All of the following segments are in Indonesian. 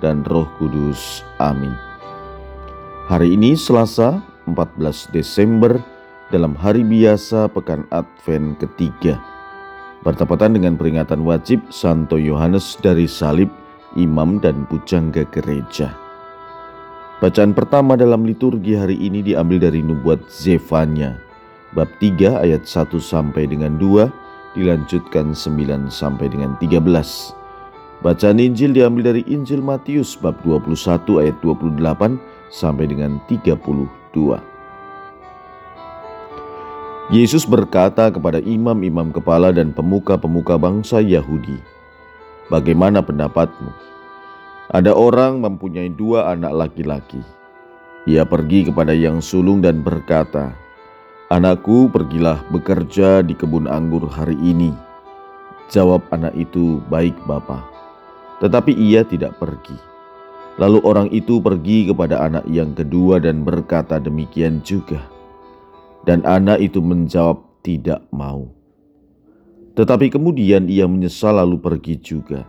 dan Roh Kudus. Amin. Hari ini Selasa 14 Desember dalam hari biasa pekan Advent ketiga. Bertepatan dengan peringatan wajib Santo Yohanes dari salib, imam dan pujangga gereja. Bacaan pertama dalam liturgi hari ini diambil dari nubuat Zefanya, bab 3 ayat 1 sampai dengan 2, dilanjutkan 9 sampai dengan 13. Bacaan Injil diambil dari Injil Matius bab 21 ayat 28 sampai dengan 32. Yesus berkata kepada imam-imam kepala dan pemuka-pemuka bangsa Yahudi, "Bagaimana pendapatmu?" Ada orang mempunyai dua anak laki-laki. Ia pergi kepada yang sulung dan berkata, "Anakku, pergilah bekerja di kebun anggur hari ini." Jawab anak itu, "Baik, Bapa." Tetapi ia tidak pergi. Lalu orang itu pergi kepada anak yang kedua dan berkata demikian juga. Dan anak itu menjawab, "Tidak mau." Tetapi kemudian ia menyesal lalu pergi juga.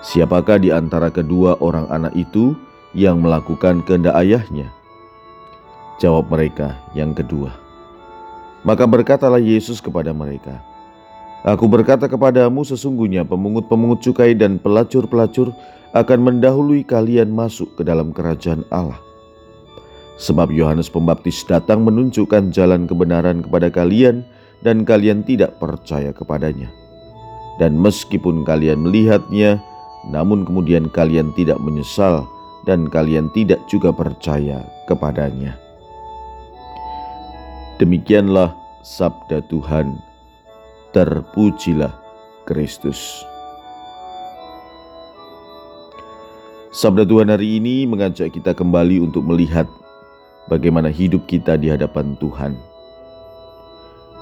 Siapakah di antara kedua orang anak itu yang melakukan kehendak ayahnya? Jawab mereka yang kedua. Maka berkatalah Yesus kepada mereka, Aku berkata kepadamu sesungguhnya pemungut-pemungut cukai dan pelacur-pelacur akan mendahului kalian masuk ke dalam kerajaan Allah. Sebab Yohanes Pembaptis datang menunjukkan jalan kebenaran kepada kalian dan kalian tidak percaya kepadanya. Dan meskipun kalian melihatnya, namun kemudian kalian tidak menyesal dan kalian tidak juga percaya kepadanya. Demikianlah sabda Tuhan. Terpujilah Kristus. Sabda Tuhan hari ini mengajak kita kembali untuk melihat bagaimana hidup kita di hadapan Tuhan.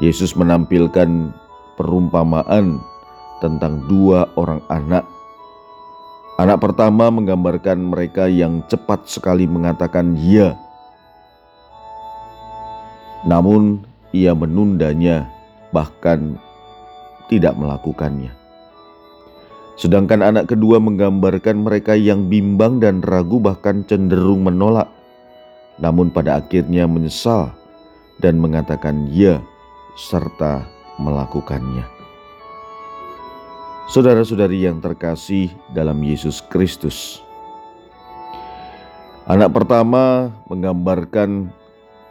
Yesus menampilkan perumpamaan tentang dua orang anak Anak pertama menggambarkan mereka yang cepat sekali mengatakan "ya", namun ia menundanya, bahkan tidak melakukannya. Sedangkan anak kedua menggambarkan mereka yang bimbang dan ragu, bahkan cenderung menolak, namun pada akhirnya menyesal dan mengatakan "ya" serta melakukannya. Saudara-saudari yang terkasih dalam Yesus Kristus. Anak pertama menggambarkan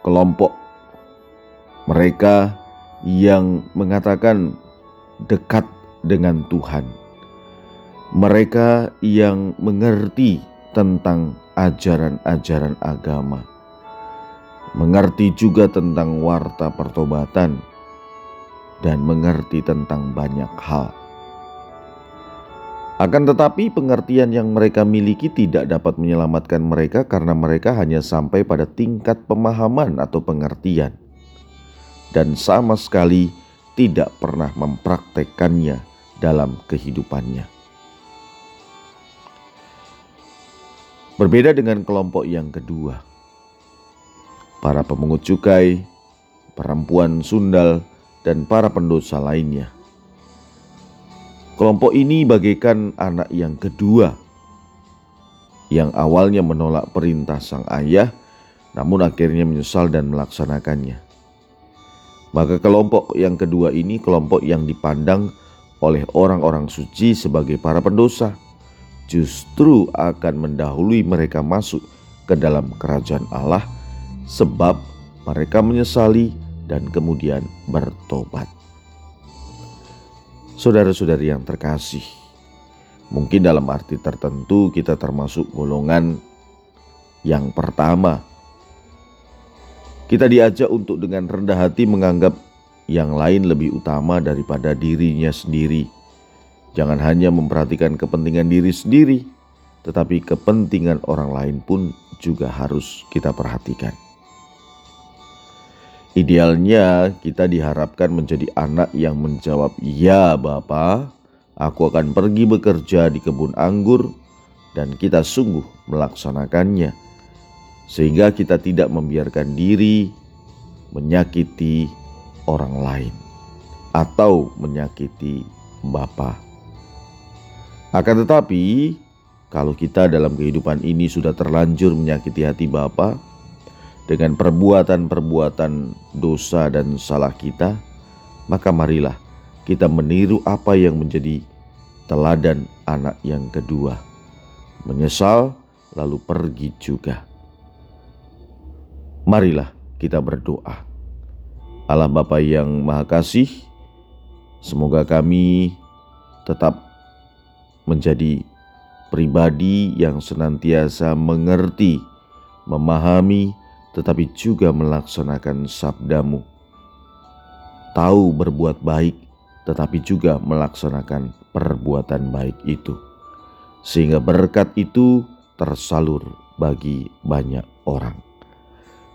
kelompok mereka yang mengatakan dekat dengan Tuhan. Mereka yang mengerti tentang ajaran-ajaran agama. Mengerti juga tentang warta pertobatan dan mengerti tentang banyak hal. Akan tetapi, pengertian yang mereka miliki tidak dapat menyelamatkan mereka karena mereka hanya sampai pada tingkat pemahaman atau pengertian, dan sama sekali tidak pernah mempraktekannya dalam kehidupannya. Berbeda dengan kelompok yang kedua, para pemungut cukai, perempuan sundal, dan para pendosa lainnya Kelompok ini bagaikan anak yang kedua yang awalnya menolak perintah sang ayah namun akhirnya menyesal dan melaksanakannya. Maka kelompok yang kedua ini kelompok yang dipandang oleh orang-orang suci sebagai para pendosa justru akan mendahului mereka masuk ke dalam kerajaan Allah sebab mereka menyesali dan kemudian bertobat. Saudara-saudari yang terkasih, mungkin dalam arti tertentu kita termasuk golongan yang pertama. Kita diajak untuk dengan rendah hati menganggap yang lain lebih utama daripada dirinya sendiri. Jangan hanya memperhatikan kepentingan diri sendiri, tetapi kepentingan orang lain pun juga harus kita perhatikan. Idealnya kita diharapkan menjadi anak yang menjawab, "Ya, Bapak, aku akan pergi bekerja di kebun anggur." Dan kita sungguh melaksanakannya, sehingga kita tidak membiarkan diri menyakiti orang lain atau menyakiti Bapa. Akan tetapi, kalau kita dalam kehidupan ini sudah terlanjur menyakiti hati Bapa dengan perbuatan-perbuatan dosa dan salah kita, maka marilah kita meniru apa yang menjadi teladan anak yang kedua. Menyesal lalu pergi juga. Marilah kita berdoa. Allah Bapa yang Maha Kasih, semoga kami tetap menjadi pribadi yang senantiasa mengerti, memahami, tetapi juga melaksanakan sabdamu. Tahu berbuat baik, tetapi juga melaksanakan perbuatan baik itu. Sehingga berkat itu tersalur bagi banyak orang.